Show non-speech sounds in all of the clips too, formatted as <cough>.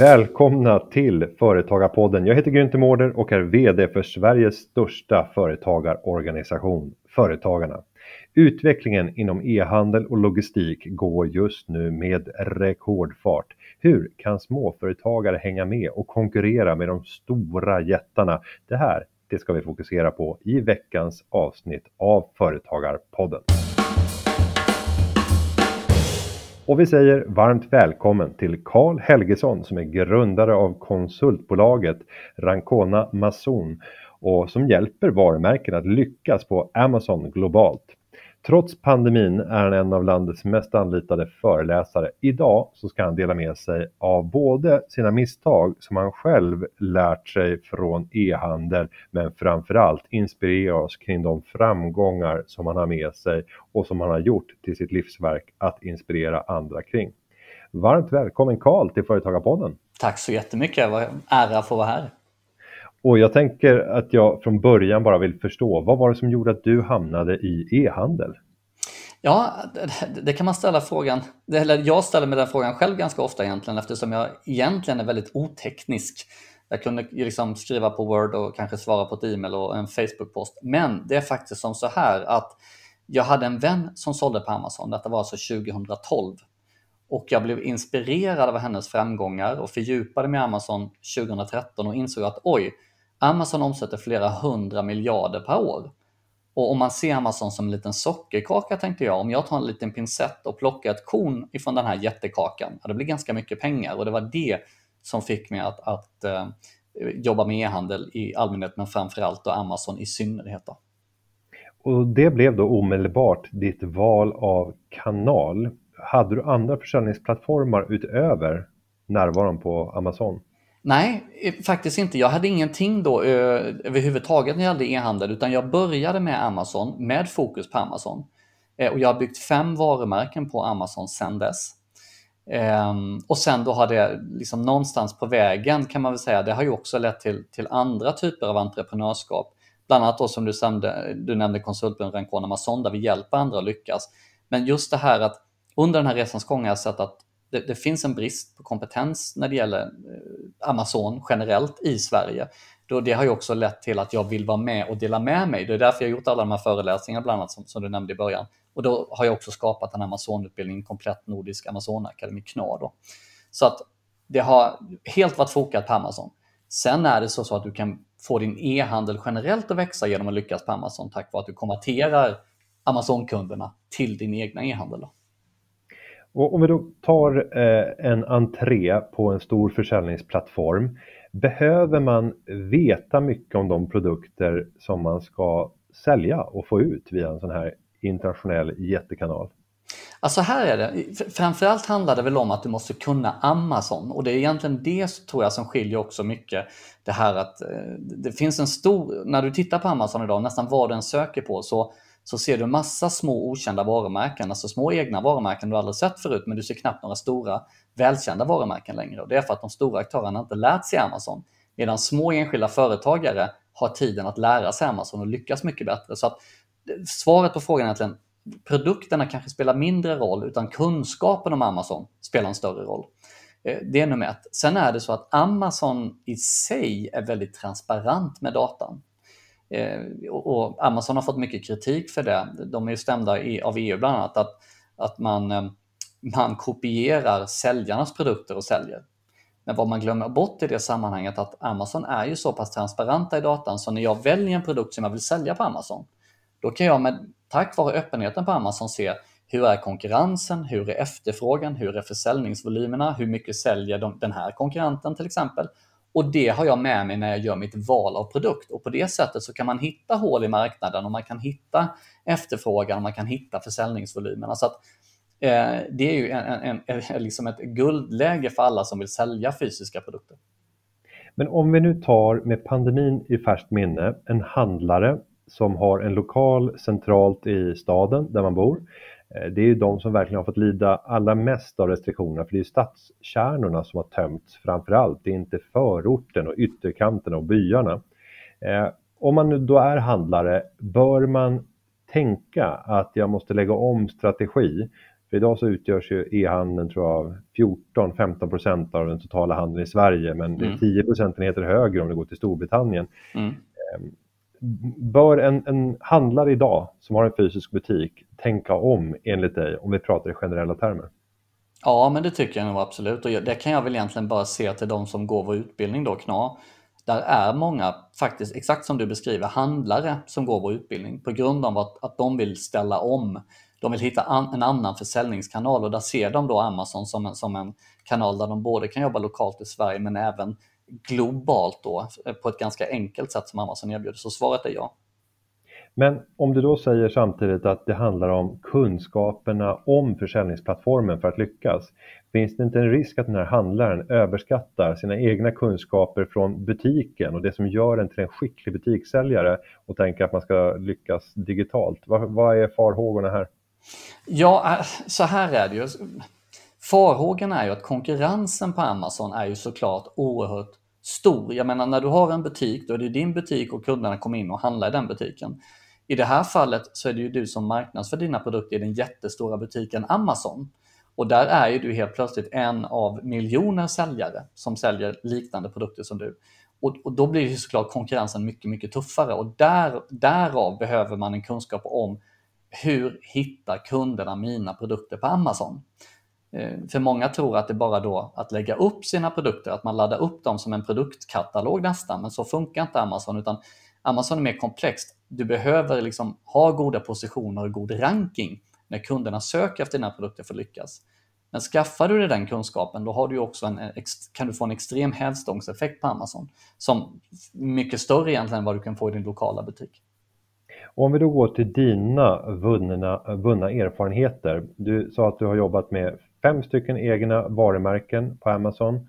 Välkomna till Företagarpodden. Jag heter Günther Mårder och är VD för Sveriges största företagarorganisation, Företagarna. Utvecklingen inom e-handel och logistik går just nu med rekordfart. Hur kan småföretagare hänga med och konkurrera med de stora jättarna? Det här det ska vi fokusera på i veckans avsnitt av Företagarpodden. Och vi säger varmt välkommen till Karl Helgesson som är grundare av konsultbolaget Rancona Mason och som hjälper varumärken att lyckas på Amazon globalt. Trots pandemin är han en av landets mest anlitade föreläsare. Idag så ska han dela med sig av både sina misstag som han själv lärt sig från e-handel men framförallt inspirera oss kring de framgångar som han har med sig och som han har gjort till sitt livsverk att inspirera andra kring. Varmt välkommen Karl till Företagarpodden! Tack så jättemycket, vad ära att få vara här! Och jag tänker att jag från början bara vill förstå, vad var det som gjorde att du hamnade i e-handel? Ja, det, det, kan man ställa frågan, eller jag ställer mig den frågan själv ganska ofta egentligen eftersom jag egentligen är väldigt oteknisk. Jag kunde liksom skriva på Word och kanske svara på ett e-mail och en Facebook-post. Men det är faktiskt som så här att jag hade en vän som sålde på Amazon, detta var alltså 2012. Och jag blev inspirerad av hennes framgångar och fördjupade mig i Amazon 2013 och insåg att oj, Amazon omsätter flera hundra miljarder per år. Och om man ser Amazon som en liten sockerkaka tänkte jag, om jag tar en liten pincett och plockar ett korn ifrån den här jättekakan, ja, det blir ganska mycket pengar och det var det som fick mig att, att uh, jobba med e-handel i allmänhet men framförallt och Amazon i synnerhet. Då. Och det blev då omedelbart ditt val av kanal. Hade du andra försäljningsplattformar utöver närvaron på Amazon? Nej, faktiskt inte. Jag hade ingenting då ö, överhuvudtaget när jag hade e-handel utan jag började med Amazon med fokus på Amazon. Eh, och jag har byggt fem varumärken på Amazon sedan dess. Eh, och sen då har det liksom någonstans på vägen kan man väl säga, det har ju också lett till, till andra typer av entreprenörskap. Bland annat då som du, nämnde, du nämnde konsultbyrån Rancona Amazon där vi hjälper andra att lyckas. Men just det här att under den här resans gång har jag sett att det, det, finns en brist på kompetens när det gäller eh, Amazon generellt i Sverige. Då det har ju också lett till att jag vill vara med och dela med mig. Det är därför jag har gjort alla de här föreläsningarna bland annat som, som du nämnde i början. Och då har jag också skapat en Amazon-utbildning, komplett nordisk Amazon-akademi, KNA. Då. Så att det har helt varit fokat på Amazon. Sen är det så, så att du kan få din e-handel generellt att växa genom att lyckas på Amazon tack vare att du konverterar Amazon-kunderna till din egna e-handel. Och om vi då tar eh, en entré på en stor försäljningsplattform. Behöver man veta mycket om de produkter som man ska sälja och få ut via en sån här internationell jättekanal? Alltså här är det, framförallt handlar det väl om att du måste kunna Amazon och det är egentligen det tror jag som skiljer också mycket. Det här att eh, det finns en stor, när du tittar på Amazon idag, nästan vad du än söker på så så ser du massa små okända varumärken, alltså små egna varumärken du aldrig sett förut, men du ser knappt några stora välkända varumärken längre. Och det är för att de stora aktörerna inte lärt sig Amazon, medan små enskilda företagare har tiden att lära sig Amazon och lyckas mycket bättre. Så att eh, svaret på frågan är egentligen, produkterna kanske spelar mindre roll, utan kunskapen om Amazon spelar en större roll. Eh, det är nummer ett. Sen är det så att Amazon i sig är väldigt transparent med datan. Eh, och Amazon har fått mycket kritik för det. De är ju stämda av EU bland annat att, att man, eh, man kopierar säljarnas produkter och säljer. Men vad man glömmer bort i det sammanhanget är att Amazon är ju så pass transparenta i datan så när jag väljer en produkt som jag vill sälja på Amazon, då kan jag med, tack vare öppenheten på Amazon se hur är konkurrensen, hur är efterfrågan, hur är försäljningsvolymerna, hur mycket säljer de, den här konkurrenten till exempel och det har jag med mig när jag gör mitt val av produkt. Och på det sättet så kan man hitta hål i marknaden och man kan hitta efterfrågan och man kan hitta försäljningsvolymerna. Så att, eh, det är ju en, en, en, liksom ett guldläge för alla som vill sälja fysiska produkter. Men om vi nu tar med pandemin i färskt minne, en handlare som har en lokal centralt i staden där man bor Eh, det är ju de som verkligen har fått lida allra mest av restriktionerna för det är stadskärnorna som har tömts framför allt. Det är inte förorten och ytterkanterna och byarna. Eh, om man nu då är handlare, bör man tänka att jag måste lägga om strategi För idag så utgörs ju e-handeln tror jag 14-15% av den totala handeln i Sverige men det är 10 mm. procentenheter högre om det går till Storbritannien. Mm. Bör en, en handlare idag som har en fysisk butik tänka om enligt dig om vi pratar i generella termer? Ja, men det tycker jag nog absolut och det kan jag väl egentligen bara se till de som går vår utbildning då, KNA. Där är många, faktiskt exakt som du beskriver, handlare som går vår utbildning på grund av att, att de vill ställa om. De vill hitta an, en annan försäljningskanal och där ser de då Amazon som en, som en kanal där de både kan jobba lokalt i Sverige men även globalt då på ett ganska enkelt sätt som Amazon erbjuder. Så svaret är ja. Men om du då säger samtidigt att det handlar om kunskaperna om försäljningsplattformen för att lyckas, finns det inte en risk att den här handlaren överskattar sina egna kunskaper från butiken och det som gör en till en skicklig butikssäljare och tänker att man ska lyckas digitalt? Vad, vad är farhågorna här? Ja, äh, så här är det ju. Farhågan är ju att konkurrensen på Amazon är ju såklart oerhört stor. Jag menar när du har en butik, då är det din butik och kunderna kommer in och handlar i den butiken. I det här fallet så är det ju du som marknadsför dina produkter i den jättestora butiken Amazon. Och där är ju du helt plötsligt en av miljoner säljare som säljer liknande produkter som du. Och, och då blir ju såklart konkurrensen mycket, mycket tuffare och där, därav behöver man en kunskap om hur hittar kunderna mina produkter på Amazon? Eh, för många tror att det bara då att lägga upp sina produkter, att man laddar upp dem som en produktkatalog nästan, men så funkar inte Amazon utan Amazon är mer komplext. Du behöver liksom ha goda positioner och god ranking när kunderna söker efter dina produkter för att lyckas. Men skaffar du dig den kunskapen, då har du också en, eh, kan du få en extrem hävstångseffekt på Amazon som mycket större egentligen än vad du kan få i din lokala butik. Och om vi då går till dina vunna, vunna erfarenheter. Du sa att du har jobbat med fem stycken egna varumärken på Amazon.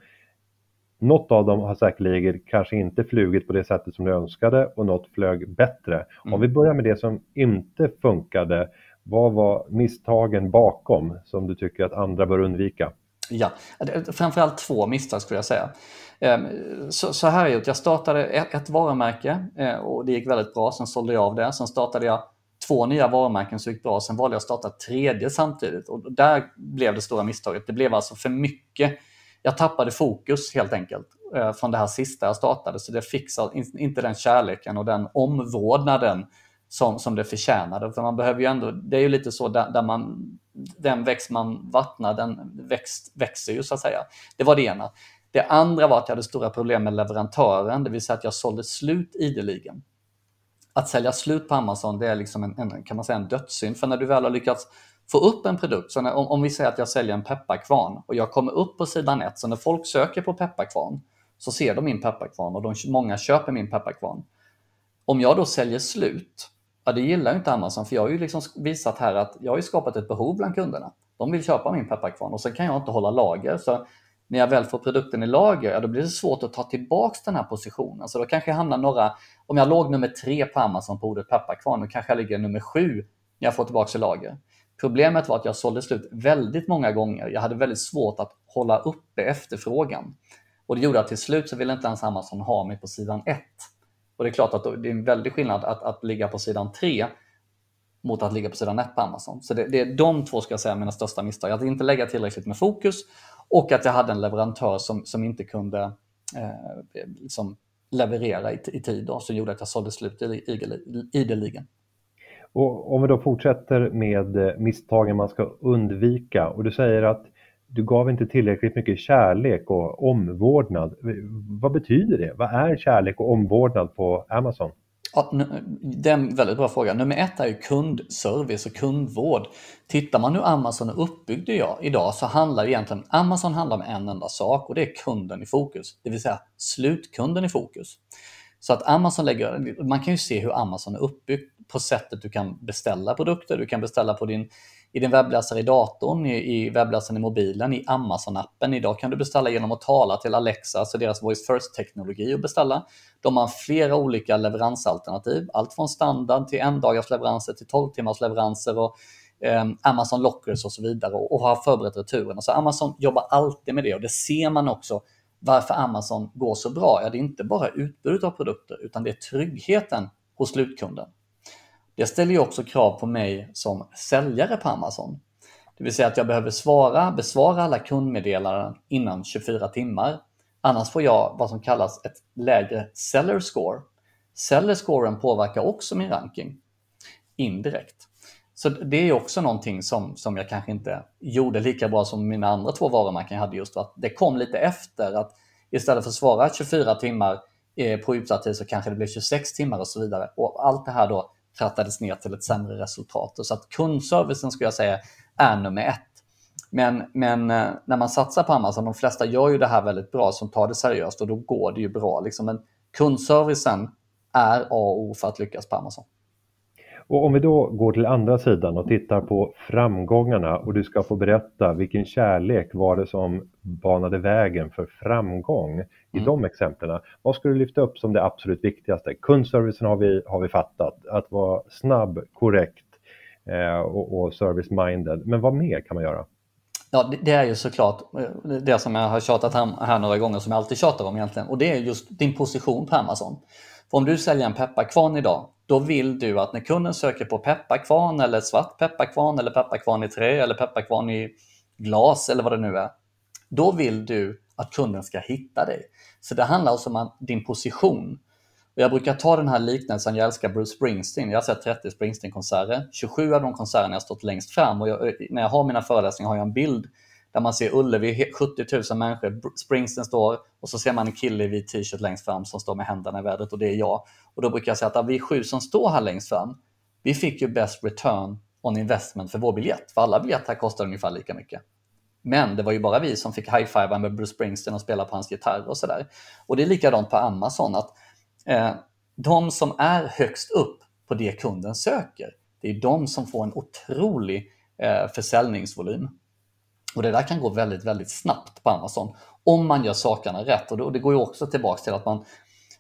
Något av dem har säkerligen kanske inte flugit på det sättet som du önskade och något flög bättre. Mm. Om vi börjar med det som inte funkade, vad var misstagen bakom som du tycker att andra bör undvika? Ja, framförallt två misstag skulle jag säga. Ehm, så, här är det, jag startade ett, ett varumärke eh, och det gick väldigt bra, sen sålde jag av det. Sen startade jag två nya varumärken som gick bra, sen valde jag att starta ett tredje samtidigt och där blev det stora misstaget. Det blev alltså för mycket. Jag tappade fokus helt enkelt eh, från det här sista jag startade, så det fick inte den kärleken och den omvårdnaden som, som det förtjänade. För man behöver ju ändå, det är ju lite så där, där man, den växt man vattnar, den växt, växer ju så att säga. Det var det ena. Det andra var att jag hade stora problem med leverantören, det vill säga att jag sålde slut ideligen. Att sälja slut på Amazon, det är liksom en, en kan man säga, en dödssynd. För när du väl har lyckats få upp en produkt, så när, om, om vi säger att jag säljer en pepparkvarn och jag kommer upp på sidan 1, så när folk söker på pepparkvarn så ser de min pepparkvarn och de, många köper min pepparkvarn. Om jag då säljer slut, ja, det gillar inte Amazon för jag har ju liksom visat här att jag har skapat ett behov bland kunderna. De vill köpa min pepparkvarn och sen kan jag inte hålla lager. Så när jag väl får produkten i lager, ja, då blir det svårt att ta tillbaka den här positionen. Så då kanske jag hamnar några, om jag låg nummer tre på Amazon på ordet pepparkvarn, då kanske jag ligger nummer sju när jag får tillbaka i lager. Problemet var att jag sålde slut väldigt många gånger. Jag hade väldigt svårt att hålla uppe efterfrågan. Och det gjorde att till slut så ville inte ens Amazon ha mig på sidan 1. Och det är klart att det är en väldig skillnad att, att ligga på sidan 3 mot att ligga på sidan 1 på Amazon. Så det, det, är de två ska jag säga mina största misstag. Att inte lägga tillräckligt med fokus och att jag hade en leverantör som, som inte kunde eh, liksom leverera i, i tid då, som gjorde att jag sålde slut ideligen. Och om vi då fortsätter med eh, misstagen man ska undvika och du säger att du gav inte tillräckligt mycket kärlek och omvårdnad. Vad betyder det? Vad är kärlek och omvårdnad på Amazon? Ja, det är en väldigt bra fråga. Nummer ett är ju kundservice och kundvård. Tittar man hur Amazon är uppbyggd idag så handlar egentligen Amazon handlar om en enda sak och det är kunden i fokus, det vill säga slutkunden i fokus. Så att Amazon lägger, man kan ju se hur Amazon är uppbyggt på sättet du kan beställa produkter. Du kan beställa på din i din webbläsare i datorn, i, i webbläsaren i mobilen, i Amazon-appen. Idag kan du beställa genom att tala till Alexa, alltså deras voice first-teknologi och beställa. De har flera olika leveransalternativ, allt från standard till endagars leveranser till 12 timmars leveranser och eh, Amazon Lockers och så vidare och, och har förberett returerna. Så Amazon jobbar alltid med det och det ser man också varför Amazon går så bra. Ja, det är inte bara utbudet av produkter utan det är tryggheten hos slutkunden. Det ställer ju också krav på mig som säljare på Amazon. Det vill säga att jag behöver svara, besvara alla kundmeddelanden innan 24 timmar. Annars får jag vad som kallas ett lägre seller score. Seller scoren påverkar också min ranking indirekt. Så det är också någonting som, som jag kanske inte gjorde lika bra som mina andra två varumärken jag hade just att det kom lite efter att istället för att svara 24 timmar eh, på utsatt tid så kanske det blev 26 timmar och så vidare. Och allt det här då trattades ner till ett sämre resultat. Så att kundservicen skulle jag säga är nummer ett. Men, men eh, när man satsar på Amazon, de flesta gör ju det här väldigt bra som tar det seriöst och då går det ju bra. Liksom. Men kundservicen är A och O för att lyckas på Amazon. Och om vi då går till andra sidan och tittar på framgångarna och du ska få berätta vilken kärlek var det som banade vägen för framgång i mm. de exemplen. Vad skulle du lyfta upp som det absolut viktigaste? Kundservicen har vi, har vi fattat, att vara snabb, korrekt eh, och, och service-minded. Men vad mer kan man göra? Ja, det är ju såklart eh, det som jag har tjatat här några gånger, som jag alltid tjatar om egentligen. Och det är just din position på Amazon. För om du säljer en pepparkvarn idag, då vill du att när kunden söker på pepparkvarn eller svart pepparkvarn eller pepparkvarn i trä eller pepparkvarn i glas eller vad det nu är. Då vill du att kunden ska hitta dig. Så det handlar alltså om din position. Och jag brukar ta den här liknelsen, jag älskar Bruce Springsteen. Jag har sett 30 Springsteen-konserter. 27 av de konserterna har stått längst fram och jag, eh, när jag har mina föreläsningar har jag en bild där man ser Ullevi, 70 000 människor, Springsteen står och så ser man en kille i vit t-shirt längst fram som står med händerna i vädret och det är jag. Och då brukar jag säga att vi sju som står här längst fram, vi fick ju best return on investment för vår biljett. För alla biljetter kostar ungefär lika mycket. Men det var ju bara vi som fick high-fiva med Bruce Springsteen och spela på hans gitarr och sådär. Och det är likadant på Amazon, att eh, de som är högst upp på det kunden söker, det är de som får en otrolig eh, försäljningsvolym. Och det där kan gå väldigt, väldigt snabbt på Amazon om man gör sakerna rätt. Och det går ju också tillbaka till att man,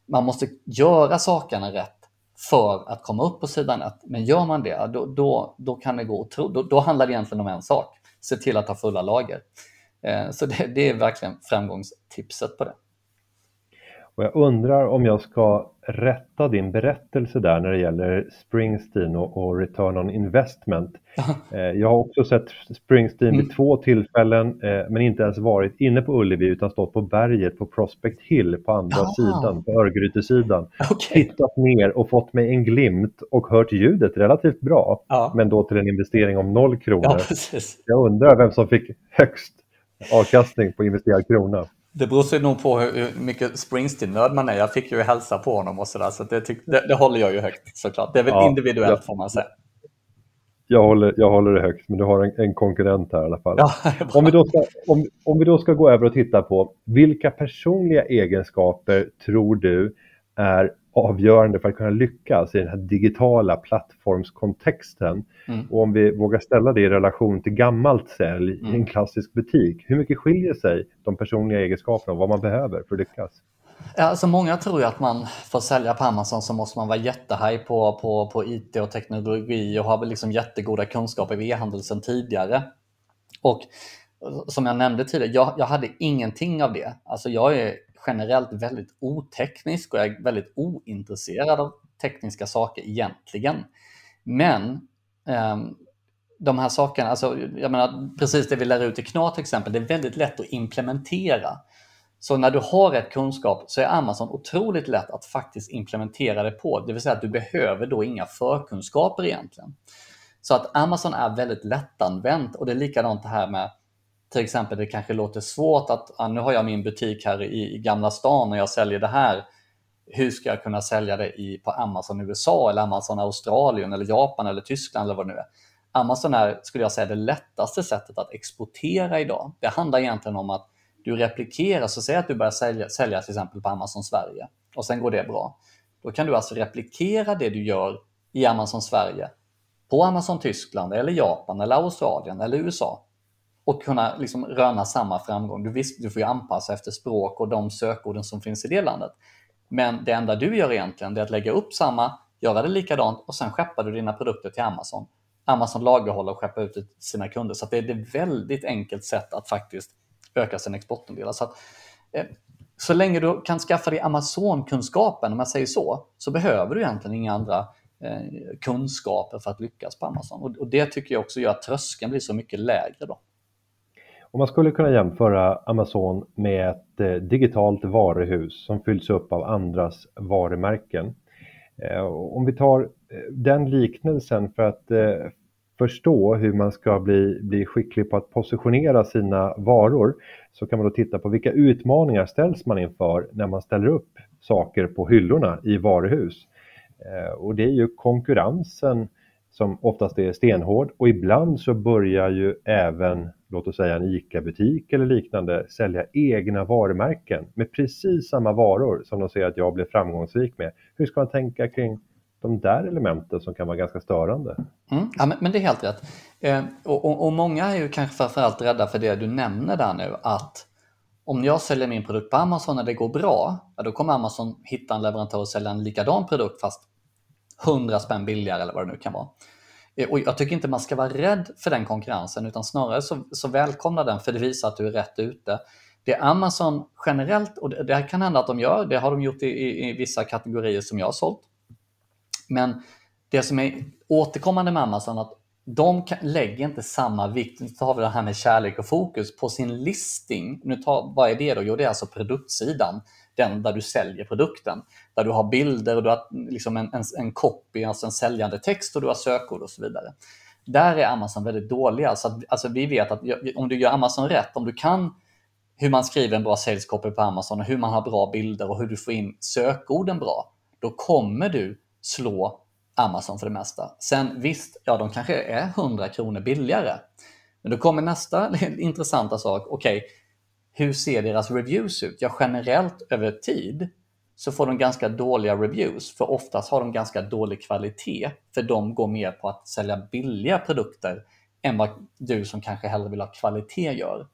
man måste göra sakerna rätt för att komma upp på sidan 1. Men gör man det, då, då, då kan det gå otroligt. då, då handlar det egentligen om en sak. Se till att ha fulla lager. Eh, så det, det är verkligen framgångstipset på det. Och jag undrar om jag ska rätta din berättelse där när det gäller Springsteen och, och return on investment. <laughs> Eh, jag har också sett Springsteen vid mm. två tillfällen eh, men inte ens varit inne på Ullevi utan stått på berget på Prospect Hill på andra Aha. sidan, på Örgrytesidan. Okay. Tittat ner och fått mig en glimt och hört ljudet relativt bra. Ja. Men då till en investering om noll kronor. Ja, jag undrar vem som fick högst avkastning på investerad krona. Det beror sig nog på hur mycket Springsteen-nörd man är. Jag fick ju hälsa på honom och sådär, så det, det, det, håller jag ju högt såklart. Det är väl ja, individuellt jag, får man säga. Jag håller, jag håller det högt, men du har en, en konkurrent här i alla fall. Ja, <laughs> om, vi då ska, om, om vi då ska gå över och titta på vilka personliga egenskaper tror du är avgörande för att kunna lyckas i den här digitala plattformskontexten. Mm. Och om vi vågar ställa det i relation till gammalt sälj mm. i en mm. klassisk butik, hur mycket skiljer sig de personliga egenskaperna och vad man behöver för att lyckas? Ja, alltså många tror att man för att sälja på Amazon så måste man vara jättehaj på, på, på IT och teknologi och ha liksom jättegoda kunskaper i e-handel sedan tidigare. Och som jag nämnde tidigare, jag, jag hade ingenting av det. Alltså jag är generellt väldigt oteknisk och jag är väldigt ointresserad av tekniska saker egentligen. Men eh, de här sakerna, alltså, jag menar, precis det vi lär ut i KNA till exempel, det är väldigt lätt att implementera. Så när du har rätt kunskap så är Amazon otroligt lätt att faktiskt implementera det på. Det vill säga att du behöver då inga förkunskaper egentligen. Så att Amazon är väldigt lättanvänt och det är likadant det här med till exempel det kanske låter svårt att ah, nu har jag min butik här i, i Gamla stan och jag säljer det här. Hur ska jag kunna sälja det i, på Amazon USA eller Amazon Australien eller Japan eller Tyskland eller vad det nu är. Amazon är, skulle jag säga, det lättaste sättet att exportera idag. Det handlar egentligen om att du replikerar, så säg att du börjar sälja, sälja till exempel på Amazon Sverige och sen går det bra. Då kan du alltså replikera det du gör i Amazon Sverige på Amazon Tyskland eller Japan eller Australien eller USA och kunna liksom röna samma framgång. Du, visst, du får ju anpassa efter språk och de sökorden som finns i det landet. Men det enda du gör egentligen är att lägga upp samma, göra det likadant och sen skeppar du dina produkter till Amazon. Amazon lagerhåller och skeppar ut till sina kunder. Så det är ett väldigt enkelt sätt att faktiskt öka sin exportandelar. Så, att, eh, så länge du kan skaffa dig Amazon-kunskapen, om man säger så, så behöver du egentligen inga andra eh, kunskaper för att lyckas på Amazon. Och, och det tycker jag också gör att tröskeln blir så mycket lägre då. Och man skulle kunna jämföra Amazon med ett eh, digitalt varuhus som fylls upp av andras varumärken. Eh, om vi tar eh, den liknelsen för att eh, förstå hur man ska bli, bli skicklig på att positionera sina varor så kan man då titta på vilka utmaningar ställs man inför när man ställer upp saker på hyllorna i varuhus. Eh, och det är ju konkurrensen som oftast är stenhård och ibland så börjar ju även, låt oss säga en ICA-butik eller liknande, sälja egna varumärken med precis samma varor som de ser att jag blev framgångsrik med. Hur ska man tänka kring de där elementen som kan vara ganska störande? Mm, ja, men, men, det är helt rätt. Eh, och, och, och, många är ju kanske framförallt rädda för det du nämner där nu, att om jag säljer min produkt på Amazon när det går bra, ja, då kommer Amazon hitta en leverantör och sälja en likadan produkt fast 100 spänn billigare eller vad det nu kan vara. Eh, och jag tycker inte man ska vara rädd för den konkurrensen utan snarare så, så välkomna den för det visar att du är rätt ute. Det Amazon generellt, och det, det kan hända att de gör, det har de gjort i, i, i vissa kategorier som jag har sålt. Men det som är återkommande med Amazon att de kan, lägger inte samma vikt, nu tar vi det här med kärlek och fokus, på sin listing. Nu tar, vad är det då? Jo, det är alltså produktsidan den där du säljer produkten. Där du har bilder och du har liksom en, en, en copy, alltså en säljande text och du har sökord och så vidare. Där är Amazon väldigt dåliga. Så att, alltså vi vet att om du gör Amazon rätt, om du kan hur man skriver en bra sales copy på Amazon och hur man har bra bilder och hur du får in sökorden bra, då kommer du slå Amazon för det mesta. Sen visst, ja de kanske är 100 kronor billigare. Men då kommer nästa <laughs> intressanta sak. Okej, okay, hur ser deras reviews ut? Ja, generellt över tid så får de ganska dåliga reviews, för oftast har de ganska dålig kvalitet, för de går mer på att sälja billiga produkter än vad du som kanske hellre vill ha kvalitet gör.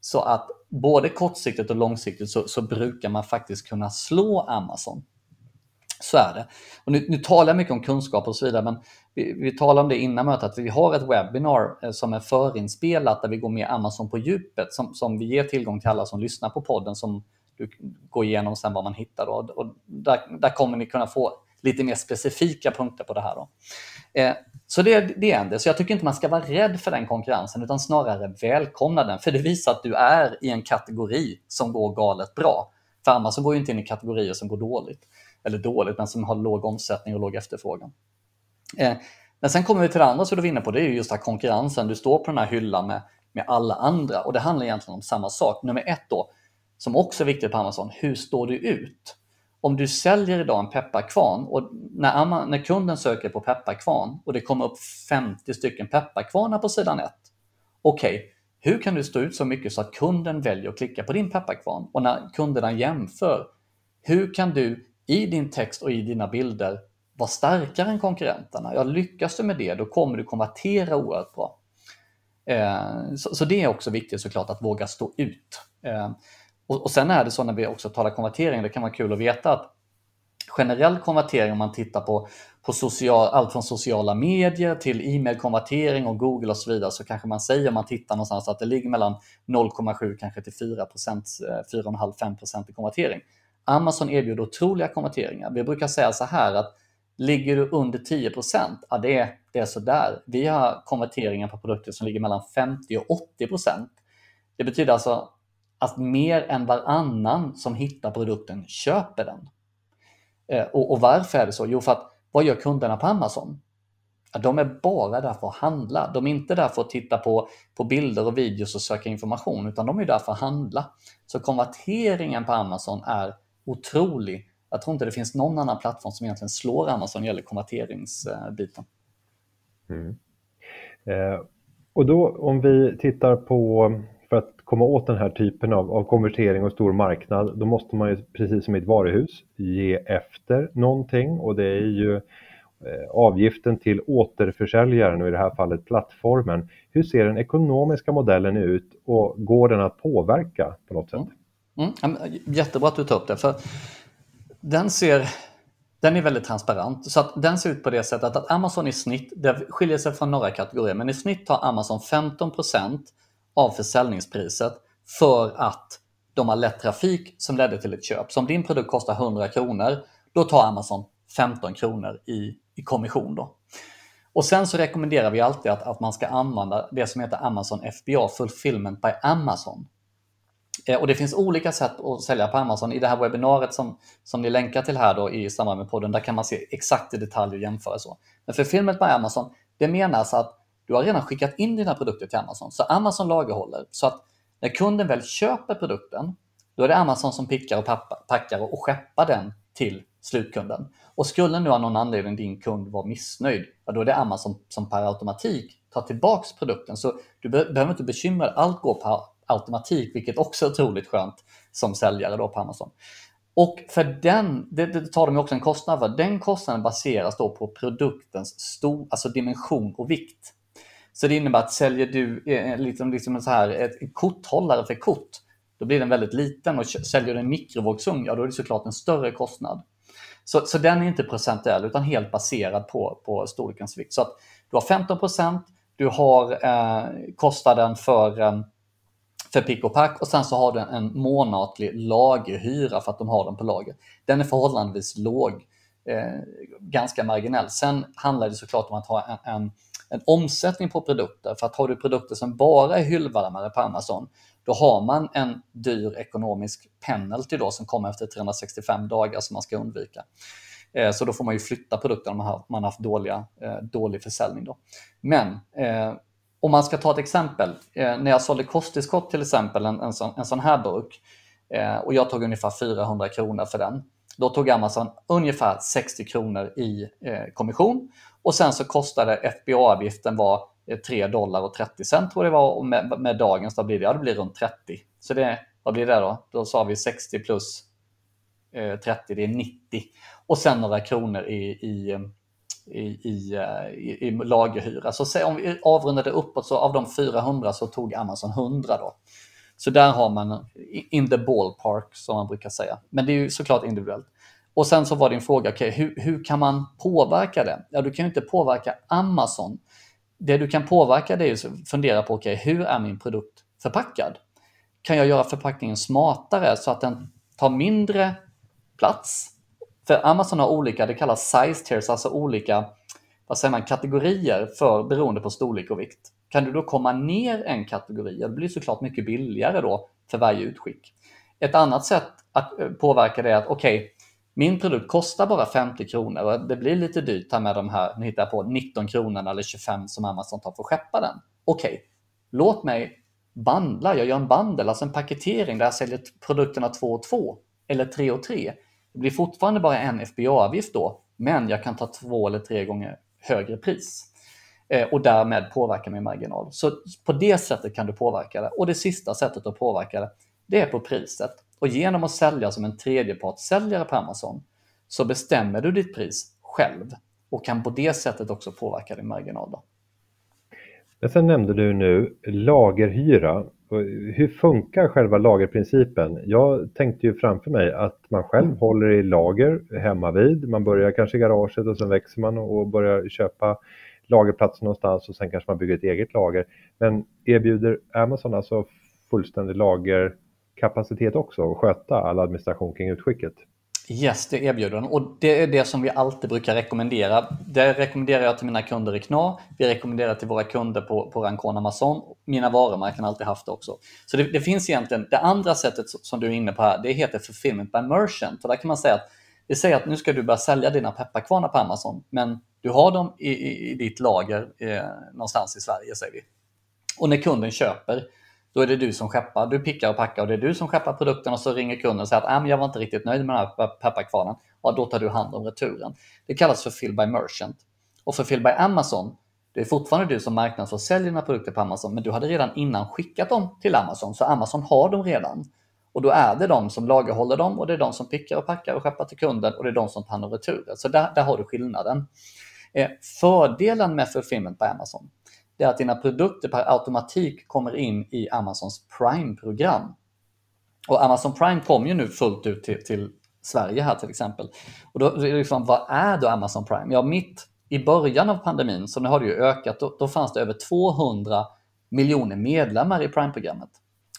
Så att både kortsiktigt och långsiktigt så, så brukar man faktiskt kunna slå Amazon. Så är det. Och nu, nu talar jag mycket om kunskap och så vidare, men vi, vi talade om det innan mötet, att vi har ett webbinar eh, som är förinspelat där vi går med Amazon på djupet, som, som vi ger tillgång till alla som lyssnar på podden, som du går igenom sen vad man hittar. Då. Och där, där kommer ni kunna få lite mer specifika punkter på det här. Då. Eh, så det, det är en del. Så jag tycker inte man ska vara rädd för den konkurrensen, utan snarare välkomna den. För det visar att du är i en kategori som går galet bra. För Amazon går ju inte in i kategorier som går dåligt eller dåligt, men som har låg omsättning och låg efterfrågan. Eh, men sen kommer vi till det andra som du var inne på, det är just här konkurrensen. Du står på den här hyllan med, med alla andra och det handlar egentligen om samma sak. Nummer ett då, som också är viktigt på Amazon, hur står du ut? Om du säljer idag en pepparkvarn och när, när kunden söker på pepparkvarn och det kommer upp 50 stycken pepparkvarnar på sidan 1. Okej, okay, hur kan du stå ut så mycket så att kunden väljer att klicka på din pepparkvarn? Och när kunderna jämför, hur kan du i din text och i dina bilder vara starkare än konkurrenterna. Ja, lyckas du med det, då kommer du konvertera oerhört bra. Eh, så, så, det är också viktigt såklart att våga stå ut. Eh, och, och, sen är det så när vi också talar konvertering, det kan vara kul att veta att generell konvertering om man tittar på, på social, allt från sociala medier till e-mailkonvertering och Google och så vidare så kanske man säger om man tittar någonstans att det ligger mellan 0,7 kanske till 4 4,5-5 eh, i konvertering. Amazon erbjuder otroliga konverteringar. Vi brukar säga så här att ligger du under 10% ja det är, det är sådär. Vi har konverteringar på produkter som ligger mellan 50 och 80% Det betyder alltså att mer än varannan som hittar produkten köper den. Eh, och, och varför är det så? Jo, för att vad gör kunderna på Amazon? de är bara där för att handla. De är inte där för att titta på, på bilder och videos och söka information, utan de är där för att handla. Så konverteringen på Amazon är otrolig. Jag tror inte det finns någon annan plattform som egentligen slår Amazon gäller konverteringsbiten. Mm. Eh, och då om vi tittar på, för att komma åt den här typen av, av konvertering och stor marknad, då måste man ju precis som i ett varuhus ge efter någonting och det är ju eh, avgiften till återförsäljaren och i det här fallet plattformen. Hur ser den ekonomiska modellen ut och går den att påverka på något sätt? Mm. Mm, jättebra att du tar upp det. För den, ser, den är väldigt transparent. Så att den ser ut på det sättet att Amazon i snitt, det skiljer sig från några kategorier, men i snitt tar Amazon 15% av försäljningspriset för att de har lett trafik som ledde till ett köp. Så om din produkt kostar 100 kronor, då tar Amazon 15 kronor i, i kommission. Då. Och sen så rekommenderar vi alltid att, att man ska använda det som heter Amazon FBA, Fulfillment by Amazon. Eh, och det finns olika sätt att sälja på Amazon. I det här webbinariet som, som ni länkar till här då i samband med podden, där kan man se exakt i detalj och jämföra så. Men för filmet med Amazon, det menas att du har redan skickat in dina produkter till Amazon, så Amazon lagerhåller. Så att när kunden väl köper produkten, då är det Amazon som pickar och packar och skeppar den till slutkunden. Och skulle nu av någon anledning din kund vara missnöjd, ja, då är det Amazon som per automatik tar tillbaks produkten. Så du behöver inte bekymra dig, allt går per automatik, vilket också är otroligt skönt som säljare då på Amazon. Och för den, det, det tar de också en kostnad för. Den kostnaden baseras då på produktens stor, alltså dimension och vikt. Så det innebär att säljer du eh, liksom, liksom så här, ett korthållare för kort, då blir den väldigt liten och säljer du en mikrovågsugn, ja då är det såklart en större kostnad. Så, så den är inte procentuell utan helt baserad på, på storlekens vikt. Så att du har 15 procent, du har eh, kostnaden för, eh, för pick och pack och sen så har du en månatlig lagerhyra för att de har den på lager. Den är förhållandevis låg, eh, ganska marginell. Sen handlar det såklart om att ha en, en en omsättning på produkter. För att har du produkter som bara är hyllvärmare på Amazon, då har man en dyr ekonomisk penalty då som kommer efter 365 dagar som man ska undvika. Eh, så då får man ju flytta produkterna om man har haft dåliga, eh, dålig försäljning. Då. Men eh, om man ska ta ett exempel. Eh, när jag sålde kosttillskott till exempel, en, en, sån, en sån här burk, eh, och jag tog ungefär 400 kronor för den. Då tog Amazon ungefär 60 kronor i eh, kommission och sen så kostade FBA-avgiften var 3 dollar och 30 cent tror jag det var och med, med dagens då blir det, ja, det blir runt 30. Så det, vad blir det då? Då sa vi 60 plus eh, 30, det är 90. Och sen några kronor i, i, i, i, eh, i, i lagerhyra. Så om vi avrundade uppåt så av de 400 så tog Amazon 100 då. Så där har man in the ballpark som man brukar säga. Men det är ju såklart individuellt. Och sen så var din fråga, okay, hur, hur kan man påverka det? Ja, du kan ju inte påverka Amazon. Det du kan påverka det är att fundera på, okay, hur är min produkt förpackad? Kan jag göra förpackningen smartare så att den tar mindre plats? För Amazon har olika, det kallas size tiers, alltså olika vad säger man, kategorier för, beroende på storlek och vikt. Kan du då komma ner en kategori, det blir såklart mycket billigare då för varje utskick. Ett annat sätt att eh, påverka det är att okej, okay, min produkt kostar bara 50 kronor och det blir lite dyrt här med de här, nu hittar jag på 19 kronor eller 25 som Amazon tar för att skeppa den. Okej, okay. låt mig bandla, jag gör en bandel, alltså en paketering där jag säljer produkterna 2 och 2 eller 3 och 3. Det blir fortfarande bara en FBA-avgift då, men jag kan ta två eller tre gånger högre pris eh, och därmed påverka min marginal. Så på det sättet kan du påverka det. Och det sista sättet att påverka det, det är på priset. Och genom att sälja som en tredjepartssäljare på Amazon så bestämmer du ditt pris själv och kan på det sättet också påverka din marginal. Då. Men sen nämnde du nu lagerhyra. Hur funkar själva lagerprincipen? Jag tänkte ju framför mig att man själv mm. håller i lager hemma vid. Man börjar kanske i garaget och sen växer man och börjar köpa lagerplats någonstans och sen kanske man bygger ett eget lager. Men erbjuder Amazon alltså fullständig lager kapacitet också att sköta all administration kring utskicket. Yes, det erbjuder den och det är det som vi alltid brukar rekommendera. Det rekommenderar jag till mina kunder i KNA. Vi rekommenderar till våra kunder på, på Rancon Amazon. Mina varumärken har alltid haft det också. Så det, det, finns egentligen, det andra sättet som du är inne på här, det heter Fulfillment by Merchant. Och där kan man säga att vi säger att nu ska du börja sälja dina pepparkvarnar på Amazon, men du har dem i, i, i ditt lager eh, någonstans i Sverige, säger vi. Och när kunden köper då är det du som skeppar. Du pickar och packar och det är du som skeppar produkten och så ringer kunden och säger att ah, jag var inte riktigt nöjd med den här pepparkvarnen. Ja, då tar du hand om returen. Det kallas för fill by merchant. Och för fill by Amazon, det är fortfarande du som marknadsför och säljer dina produkter på Amazon, men du hade redan innan skickat dem till Amazon, så Amazon har dem redan. Och då är det de som lagerhåller dem och det är de som pickar och packar och skeppar till kunden och det är de som tar hand om returen. Så där, där har du skillnaden. Eh, fördelen med fulfillment på Amazon, det är att dina produkter per automatik kommer in i Amazons Prime-program. Och Amazon Prime kom ju nu fullt ut till, till Sverige här till exempel. Och då, liksom, vad är då Amazon Prime? Ja, mitt i början av pandemin, så nu har det ju ökat, då, då fanns det över 200 miljoner medlemmar i Prime-programmet.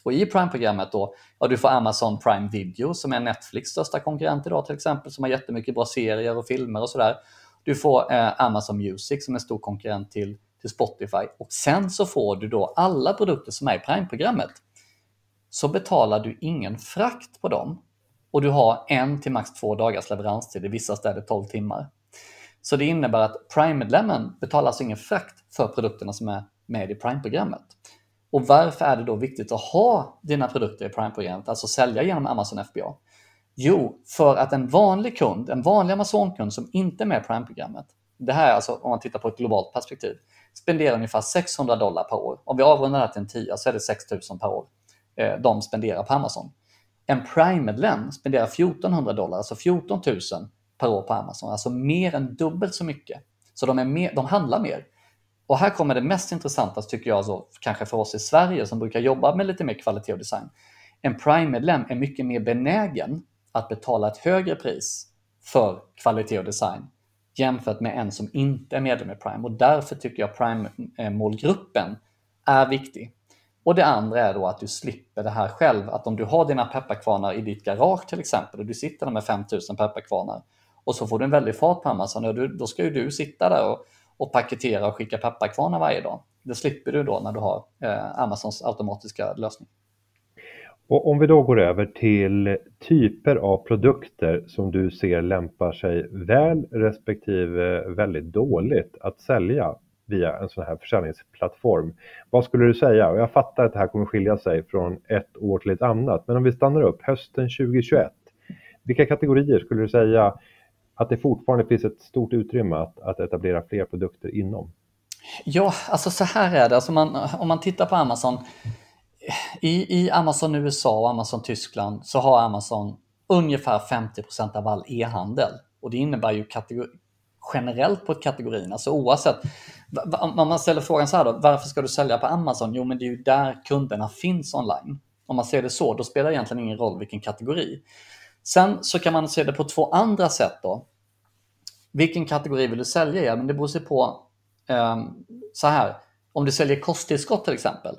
Och i Prime-programmet då, ja du får Amazon Prime Video som är Netflix största konkurrent idag till exempel, som har jättemycket bra serier och filmer och sådär. Du får eh, Amazon Music som är en stor konkurrent till, till Spotify och sen så får du då alla produkter som är i Prime-programmet. Så betalar du ingen frakt på dem och du har en till max två dagars leveranstid, i vissa städer 12 timmar. Så det innebär att Prime-medlemmen betalar alltså ingen frakt för produkterna som är med i Prime-programmet. Och varför är det då viktigt att ha dina produkter i Prime-programmet, alltså sälja genom Amazon FBA? Jo, för att en vanlig kund, en vanlig Amazon-kund som inte är med i Prime-programmet, det här är alltså om man tittar på ett globalt perspektiv, spenderar ungefär 600 dollar per år. Om vi avrundar det här till en tia så är det 6000 per år eh, de spenderar på Amazon. En Prime-medlem spenderar 1400 dollar, alltså 14 000 per år på Amazon, alltså mer än dubbelt så mycket. Så de, är mer, de handlar mer. Och här kommer det mest intressanta, tycker jag, så, kanske för oss i Sverige som brukar jobba med lite mer kvalitet och design. En Prime-medlem är mycket mer benägen att betala ett högre pris för kvalitet och design jämfört med en som inte är medlem i Prime. Och därför tycker jag Prime-målgruppen är viktig. Och det andra är då att du slipper det här själv. Att om du har dina pepparkvarnar i ditt garage till exempel och du sitter där med 5000 pepparkvarnar och så får du en väldig fart på Amazon, då ska ju du sitta där och, och paketera och skicka pepparkvarnar varje dag. Det slipper du då när du har eh, Amazons automatiska lösning. Och om vi då går över till typer av produkter som du ser lämpar sig väl respektive väldigt dåligt att sälja via en sån här försäljningsplattform. Vad skulle du säga? Och jag fattar att det här kommer skilja sig från ett år till ett annat, men om vi stannar upp hösten 2021. Vilka kategorier skulle du säga att det fortfarande finns ett stort utrymme att, att etablera fler produkter inom? Ja, alltså så här är det. Alltså man, om man tittar på Amazon. I, I Amazon USA och Amazon Tyskland så har Amazon ungefär 50% av all e-handel. Och det innebär ju generellt på kategorin. Alltså oavsett. Om man ställer frågan så här då, varför ska du sälja på Amazon? Jo, men det är ju där kunderna finns online. Om man ser det så, då spelar det egentligen ingen roll vilken kategori. Sen så kan man se det på två andra sätt då. Vilken kategori vill du sälja? Ja, men det beror sig på eh, så här. Om du säljer kosttillskott till exempel.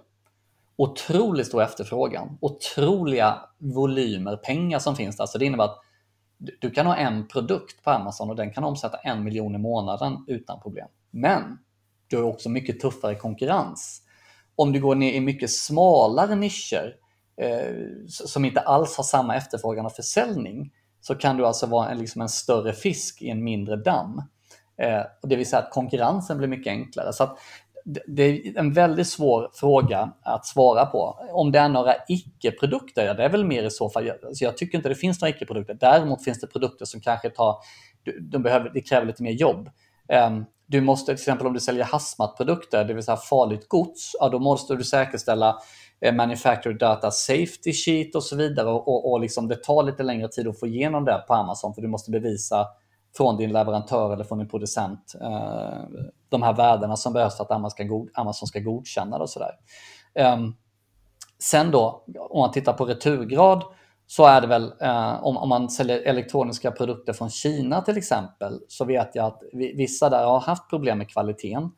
Otroligt stor efterfrågan, otroliga volymer pengar som finns där. Så det innebär att du kan ha en produkt på Amazon och den kan omsätta en miljon i månaden utan problem. Men du har också mycket tuffare konkurrens. Om du går ner i mycket smalare nischer eh, som inte alls har samma efterfrågan och försäljning så kan du alltså vara en, liksom en större fisk i en mindre damm. Eh, det vill säga att konkurrensen blir mycket enklare. Så det är en väldigt svår fråga att svara på. Om det är några icke-produkter, ja, det är väl mer i så fall. Så alltså, jag tycker inte det finns några icke-produkter. Däremot finns det produkter som kanske tar, de behöver, det kräver lite mer jobb. Ehm, du måste till exempel om du säljer hazmat-produkter, det vill säga farligt gods, ja, då måste du säkerställa eh, manufacturer data safety sheet och så vidare. Och, och, och liksom det tar lite längre tid att få igenom det på Amazon för du måste bevisa från din leverantör eller från din producent eh, de här värdena som behövs för att Amazon ska, god, Amazon ska godkänna det och sådär. där. sen då, om man tittar på returgrad, så är det väl eh, om, om, man säljer elektroniska produkter från Kina till exempel, så vet jag att vissa där har haft problem med kvaliteten.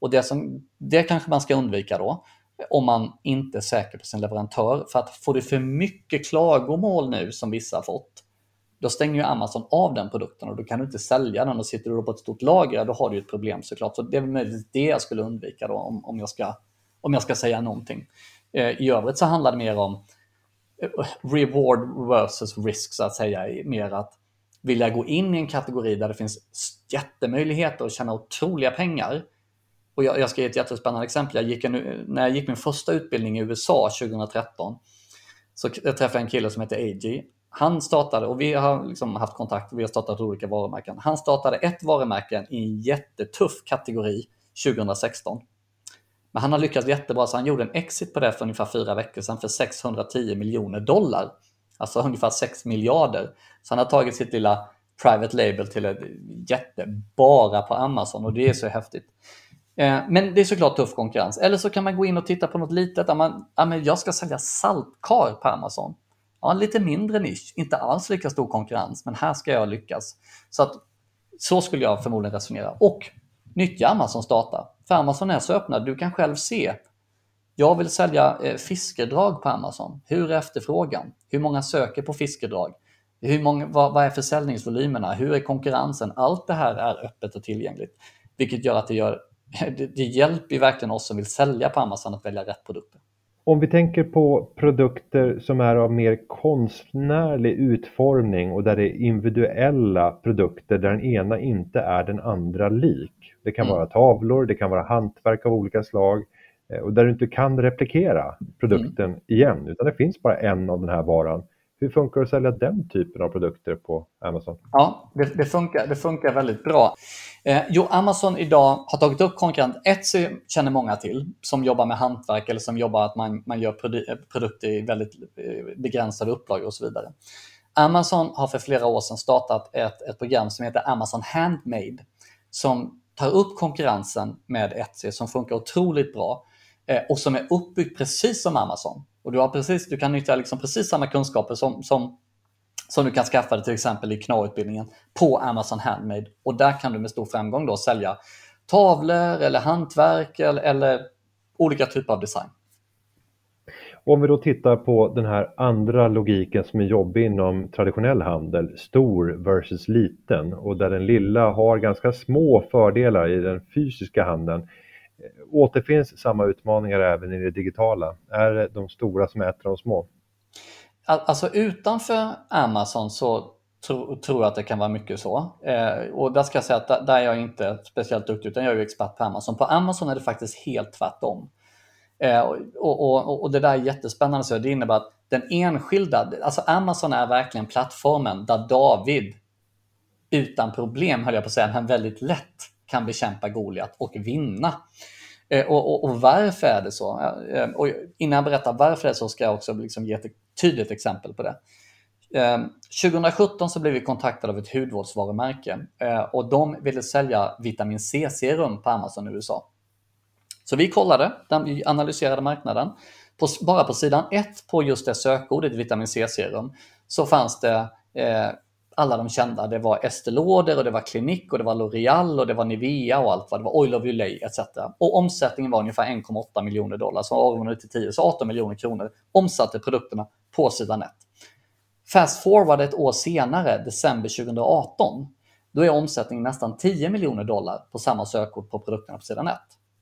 Och det, som, det kanske man ska undvika då, om man inte är säker på sin leverantör. För att får du för mycket klagomål nu som vissa har fått, då stänger ju Amazon av den produkten och då kan du inte sälja den och sitter du på ett stort lager, då har du ett problem såklart. Så det är möjligtvis det jag skulle undvika då om, om, jag, ska, om jag ska säga någonting. Eh, I övrigt så handlar det mer om eh, reward versus risk så att säga. Mer att vill jag gå in i en kategori där det finns jättemöjligheter att tjäna otroliga pengar. Och jag, jag ska ge ett jättespännande exempel. Jag gick en, när jag gick min första utbildning i USA 2013 så träffade jag en kille som heter AJ han startade, och vi har liksom haft kontakt, vi har startat olika varumärken. Han startade ett varumärke i en jättetuff kategori 2016. Men han har lyckats jättebra, så han gjorde en exit på det för ungefär fyra veckor sedan för 610 miljoner dollar. Alltså ungefär 6 miljarder. Så han har tagit sitt lilla private label till ett jätte bara på Amazon och det är så häftigt. Eh, men det är såklart tuff konkurrens. Eller så kan man gå in och titta på något litet. Där man, ja, jag ska sälja saltkar på Amazon. Ja, en lite mindre nisch, inte alls lika stor konkurrens, men här ska jag lyckas. Så, att, så skulle jag förmodligen resonera. Och nyttja Amazons data. För Amazon är så öppna, du kan själv se. Jag vill sälja eh, fiskedrag på Amazon. Hur är efterfrågan? Hur många söker på fiskedrag? Hur många, vad, vad är försäljningsvolymerna? Hur är konkurrensen? Allt det här är öppet och tillgängligt. Vilket gör att det, gör, <laughs> det, det hjälper verkligen oss som vill sälja på Amazon att välja rätt produkter. Om vi tänker på produkter som är av mer konstnärlig utformning och där det är individuella produkter där den ena inte är den andra lik. Det kan mm. vara tavlor, det kan vara hantverk av olika slag eh, och där du inte kan replikera produkten mm. igen utan det finns bara en av den här varan. Hur funkar det att sälja den typen av produkter på Amazon? Ja, det, det funkar, det funkar väldigt bra. Eh, jo, Amazon idag har tagit upp konkurrent. Etsy känner många till som jobbar med hantverk eller som jobbar att man, man gör produ eh, produkter i väldigt eh, begränsade upplagor och så vidare. Amazon har för flera år sedan startat ett, ett program som heter Amazon Handmade som tar upp konkurrensen med Etsy som funkar otroligt bra eh, och som är uppbyggt precis som Amazon. Och du, har precis, du kan nyttja liksom precis samma kunskaper som, som, som du kan skaffa dig till exempel i KNA-utbildningen på Amazon Handmade. Och där kan du med stor framgång då sälja tavlor eller hantverk eller, eller olika typer av design. Om vi då tittar på den här andra logiken som är jobbig inom traditionell handel, stor versus liten och där den lilla har ganska små fördelar i den fysiska handeln Eh, återfinns samma utmaningar även i det digitala? Är det de stora som äter de små? Alltså utanför Amazon så tro, tror jag att det kan vara mycket så. Eh, och där ska jag säga att där är jag inte speciellt duktig utan jag är ju expert på Amazon. På Amazon är det faktiskt helt tvärtom. Eh, och, och, och, det där är jättespännande. Så det innebär att den enskilda, alltså Amazon är verkligen plattformen där David utan problem, höll jag på att säga, men väldigt lätt kan bekämpa Goliat och vinna. Eh, och, och, och, varför är det så? Eh, och innan jag berättar varför det är så ska jag också liksom ge ett tydligt exempel på det. Eh, 2017 så blev vi kontaktade av ett hudvårdsvarumärke och de ville sälja vitamin C-serum på Amazon i USA. Så vi kollade, vi analyserade marknaden. På, bara på sidan 1 på just det sökordet vitamin C-serum så fanns det alla de kända. Det var Estée Lauder och det var Clinique och det var L'Oreal och det var Nivea och allt vad det var. Oil of Ulay etc. Och omsättningen var ungefär 1,8 miljoner dollar. Så avrundade till 10, så 18 miljoner kronor omsatte produkterna på sidan 1. Fast forward ett år senare, december 2018, då är omsättningen nästan 10 miljoner dollar på samma sökord på produkterna på sidan 1.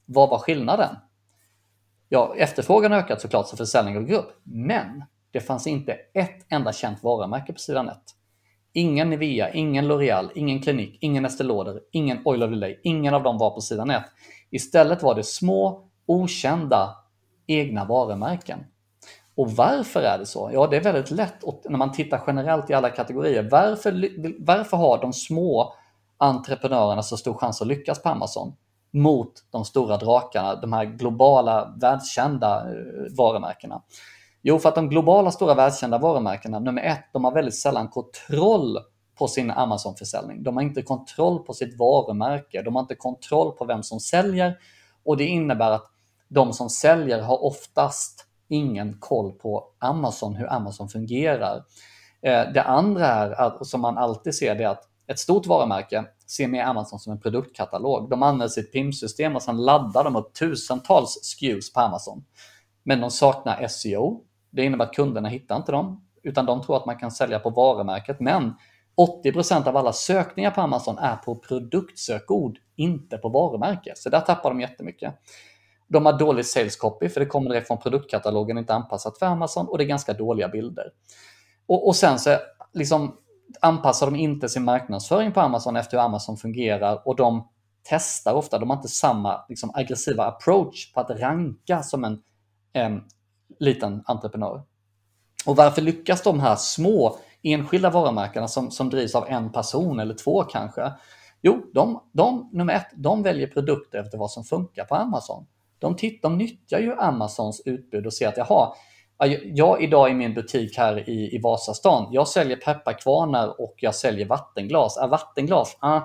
Vad var skillnaden? Ja, efterfrågan har ökat såklart så försäljningen går upp, men det fanns inte ett enda känt varumärke på sidan 1. Ingen Nivea, ingen L'Oreal, ingen Clinique, ingen Estée Lauder, ingen Oil of Delay. Ingen av dem var på sidan 1. Istället var det små, okända egna varumärken. Och varför är det så? Ja, det är väldigt lätt när man tittar generellt i alla kategorier. Varför, varför har de små entreprenörerna så stor chans att lyckas på Amazon mot de stora drakarna, de här globala, världskända eh, varumärkena? Jo, för att de globala stora världskända varumärkena, nummer ett, de har väldigt sällan kontroll på sin Amazon-försäljning. De har inte kontroll på sitt varumärke, de har inte kontroll på vem som säljer och det innebär att de som säljer har oftast ingen koll på Amazon, hur Amazon fungerar. Eh, det andra är, att, som man alltid ser, det är att ett stort varumärke ser mer Amazon som en produktkatalog. De använder sitt PIM-system och sen laddar de upp tusentals SKUs på Amazon. Men de saknar SEO, det innebär att kunderna hittar inte dem, utan de tror att man kan sälja på varumärket. Men 80% av alla sökningar på Amazon är på produktsökord, inte på varumärke. Så där tappar de jättemycket. De har dålig sales copy, för det kommer direkt från produktkatalogen, inte anpassat för Amazon och det är ganska dåliga bilder. Och, och sen så liksom, anpassar de inte sin marknadsföring på Amazon efter hur Amazon fungerar och de testar ofta, de har inte samma liksom, aggressiva approach på att ranka som en, en liten entreprenör. Och varför lyckas de här små enskilda varumärkena som, som drivs av en person eller två kanske? Jo, de, de, nummer ett, de väljer produkter efter vad som funkar på Amazon. De, titt, de nyttjar ju Amazons utbud och ser att jaha, jag idag i min butik här i, i Vasastan, jag säljer pepparkvarnar och jag säljer vattenglas. Är vattenglas, ah,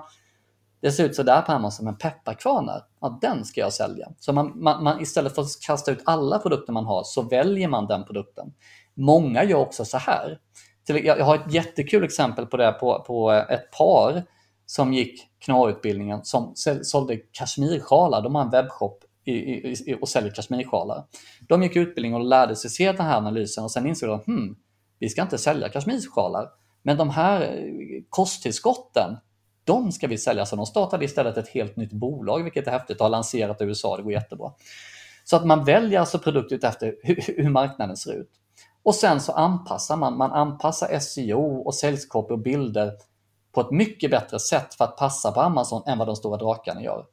det ser ut sådär på Amazon, men pepparkvarnar, ja, den ska jag sälja. Så man, man, man, istället för att kasta ut alla produkter man har så väljer man den produkten. Många gör också så här. Jag har ett jättekul exempel på det på, på ett par som gick KNA-utbildningen som sålde kashmirsjalar. De har en webbshop i, i, och säljer kashmirsjalar. De gick utbildningen och lärde sig se den här analysen och sen insåg de hmm, vi ska inte sälja kashmirsjalar. Men de här eh, kosttillskotten, de ska vi sälja. Så de startade istället ett helt nytt bolag, vilket är häftigt, och har lanserat i USA. Det går jättebra. Så att man väljer alltså produkter efter hur, marknaden ser ut. Och sen så anpassar man. Man anpassar SEO och säljskopie och bilder på ett mycket bättre sätt för att passa på Amazon än vad de stora drakarna gör.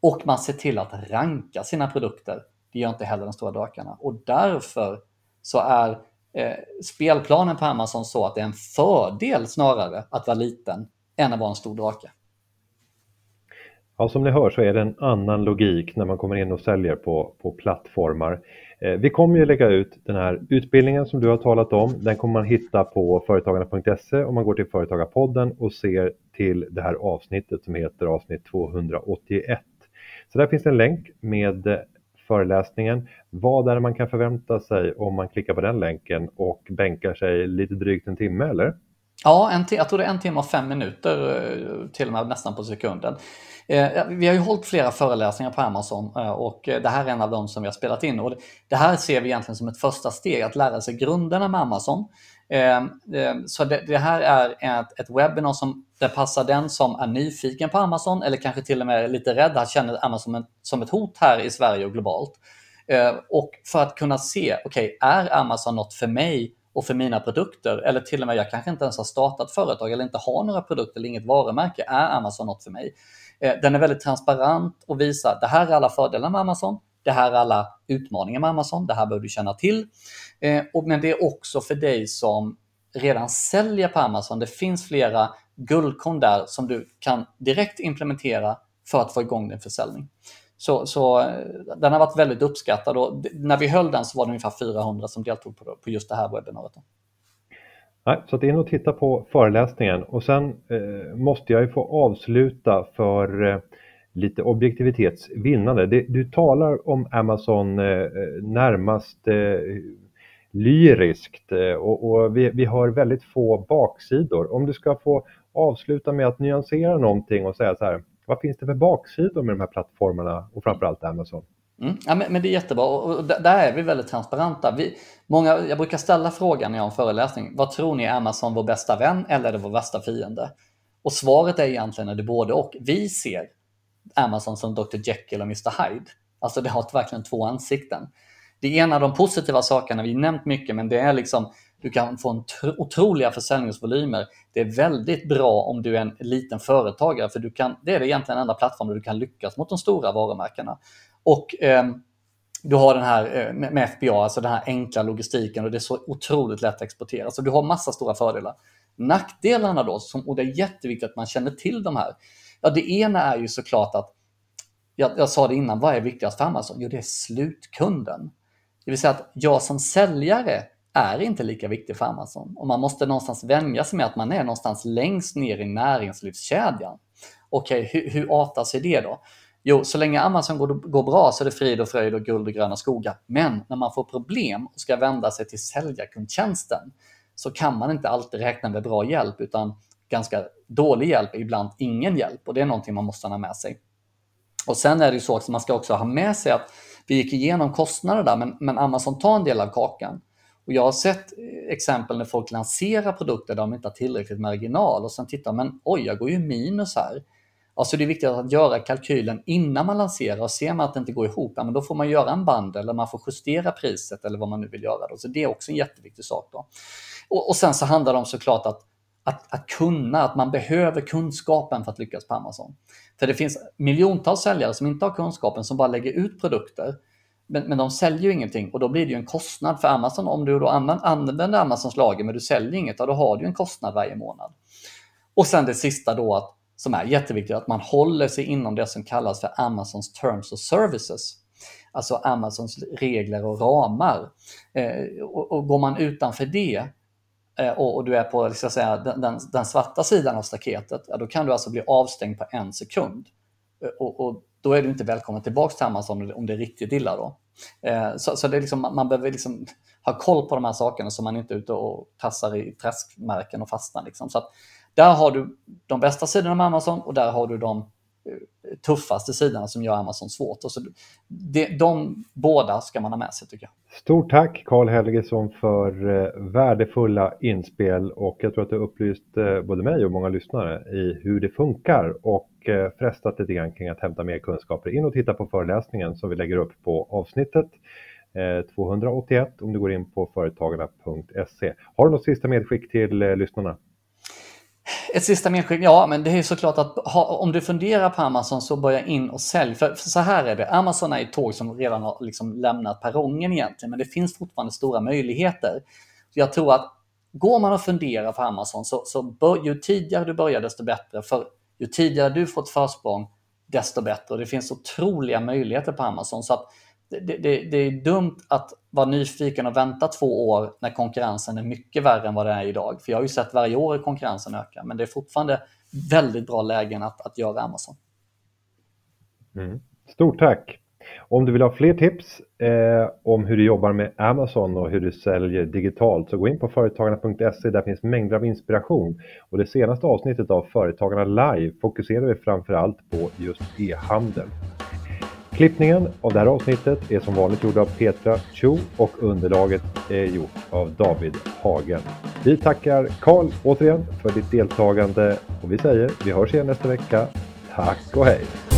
Och man ser till att ranka sina produkter. Det gör inte heller de stora drakarna. Och därför så är eh, spelplanen på Amazon så att det är en fördel snarare att vara liten än att vara en stor drake. Ja, som ni hör så är det en annan logik när man kommer in och säljer på, på plattformar. Eh, vi kommer ju lägga ut den här utbildningen som du har talat om. Den kommer man hitta på företagarna.se om man går till Företagarpodden och ser till det här avsnittet som heter avsnitt 281. Så där finns en länk med eh, föreläsningen. Vad är det man kan förvänta sig om man klickar på den länken och bänkar sig lite drygt en timme eller? Ja, en jag tror det är en timme och fem minuter, eh, till och med nästan på sekunden. Eh, vi har ju hållit flera föreläsningar på Amazon eh, och det här är en av dem som vi har spelat in. Och det här ser vi egentligen som ett första steg, att lära sig grunderna med Amazon. Ehm, ehm, så det här är ett webbinar som det passar den som är nyfiken på Amazon eller kanske till och med lite rädd, känner Amazon som ett hot här i Sverige och globalt. Ehm, och för att kunna se, okej, okay, är Amazon något för mig och för mina produkter eller till och med jag kanske inte ens har startat företag eller inte har några produkter eller inget varumärke. Är Amazon något för mig? Eh, den är väldigt transparent och visar det här är alla fördelar med Amazon. Det här är alla utmaningar med Amazon. Det här bör du känna till. Eh, men det är också för dig som redan säljer på Amazon. Det finns flera guldkorn där som du kan direkt implementera för att få igång din försäljning. Så, så den har varit väldigt uppskattad och när vi höll den så var det ungefär 400 som deltog på, på just det här webbinariet. Nej, så att in och titta på föreläsningen och sen eh, måste jag ju få avsluta för eh, lite objektivitetsvinnande. Det, du talar om Amazon eh, eh närmast eh, lyriskt eh, och, och vi, vi, har väldigt få baksidor. Om du ska få avsluta med att nyansera någonting och säga så här, vad finns det för baksidor med de här plattformarna och framförallt Amazon? Mm. Ja, men, men, det är jättebra och där är vi väldigt transparenta. Vi, många, jag brukar ställa frågan när jag har en föreläsning. Vad tror ni är Amazon vår bästa vän eller är det vår värsta fiende? Och svaret är egentligen att det är både och. Vi ser Amazon som Dr. Jekyll och Mr. Hyde. Alltså det har verkligen två ansikten. Det är en av de positiva sakerna, vi har nämnt mycket, men det är liksom du kan få en otroliga försäljningsvolymer. Det är väldigt bra om du är en liten företagare, för du kan, det är egentligen den enda plattformen du kan lyckas mot de stora varumärkena. Och eh, du har den här eh, med FBA, alltså den här enkla logistiken och det är så otroligt lätt att exportera. Så du har massa stora fördelar. Nackdelarna då, som, och det är jätteviktigt att man känner till de här. Ja, det ena är ju såklart att, jag, jag sa det innan, vad är viktigast för Amazon? Jo, det är slutkunden. Det vill säga att jag som säljare är inte lika viktig för Amazon. Och man måste någonstans vänja sig med att man är någonstans längst ner i näringslivskedjan. Okej, okay, hur, hur artar sig det då? Jo, så länge Amazon går, går bra så är det frid och fröjd och guld och gröna skogar. Men när man får problem och ska vända sig till säljarkundtjänsten så kan man inte alltid räkna med bra hjälp utan ganska dålig hjälp, ibland ingen hjälp. Och det är någonting man måste ha med sig. Och sen är det ju så att man ska också ha med sig att vi gick igenom kostnader där, men, men Amazon tar en del av kakan. Och jag har sett eh, exempel när folk lanserar produkter där de inte har tillräckligt marginal och sen tittar men oj, jag går ju minus här. Alltså det är viktigt att göra kalkylen innan man lanserar och ser man att det inte går ihop, ja, men då får man göra en band eller man får justera priset eller vad man nu vill göra. Då. Så det är också en jätteviktig sak. Då. Och, och sen så handlar det om såklart att, att, att kunna, att man behöver kunskapen för att lyckas på Amazon. För det finns miljontals säljare som inte har kunskapen, som bara lägger ut produkter men, men de säljer ju ingenting och då blir det ju en kostnad för Amazon. Om du då använder Amazons lager men du säljer inget, då har du en kostnad varje månad. Och sen det sista då, att, som är jätteviktigt, att man håller sig inom det som kallas för Amazons Terms of Services. Alltså Amazons regler och ramar. Eh, och, och, går man utanför det eh, och, och, du är på ska säga, den, den, den, svarta sidan av staketet, ja, då kan du alltså bli avstängd på en sekund. Eh, och, och då är du inte välkommen tillbaka till Amazon om det är riktigt illa. Då. Eh, så, så det är liksom, man behöver liksom ha koll på de här sakerna så man inte är ute och tassar i träskmärken och fastnar. Liksom. Så att där har du de bästa sidorna med Amazon och där har du de tuffaste sidorna som gör Amazon svårt. Och så det, de båda ska man ha med sig tycker jag. Stort tack Karl Helgesson för eh, värdefulla inspel och jag tror att du upplyst eh, både mig och många lyssnare i hur det funkar och eh, frestat lite grann kring att hämta mer kunskaper. In och titta på föreläsningen som vi lägger upp på avsnittet 281 om du går in på företagarna.se. Har du något sista medskick till lyssnarna? Ett sista medskick, ja men det är såklart att ha, om du funderar på Amazon så börja in och sälj. För, för, så här är det, Amazon är ett tåg som redan har liksom lämnat perrongen egentligen, men det finns fortfarande stora möjligheter. Jag tror att går man och funderar på Amazon så, så bör, ju tidigare du börjar desto bättre. För ju tidigare du får ett försprång desto bättre. Och det finns otroliga möjligheter på Amazon. Så att det, det, det, är dumt att vara nyfiken och vänta två år när konkurrensen är mycket värre än vad det är idag. För jag har ju sett varje år konkurrensen öka, men det är fortfarande väldigt bra lägen att, att göra Amazon. Mm. Stort tack! Om du vill ha fler tips eh, om hur du jobbar med Amazon och hur du säljer digitalt så gå in på företagarna.se. Där finns mängder av inspiration. Och det senaste avsnittet av Företagarna Live fokuserar vi framförallt på just e-handel. Klippningen av det här avsnittet är som vanligt gjord av Petra Chu och underlaget är gjort av David Hagen. Vi tackar Karl återigen för ditt deltagande och vi säger vi hörs igen nästa vecka. Tack och hej!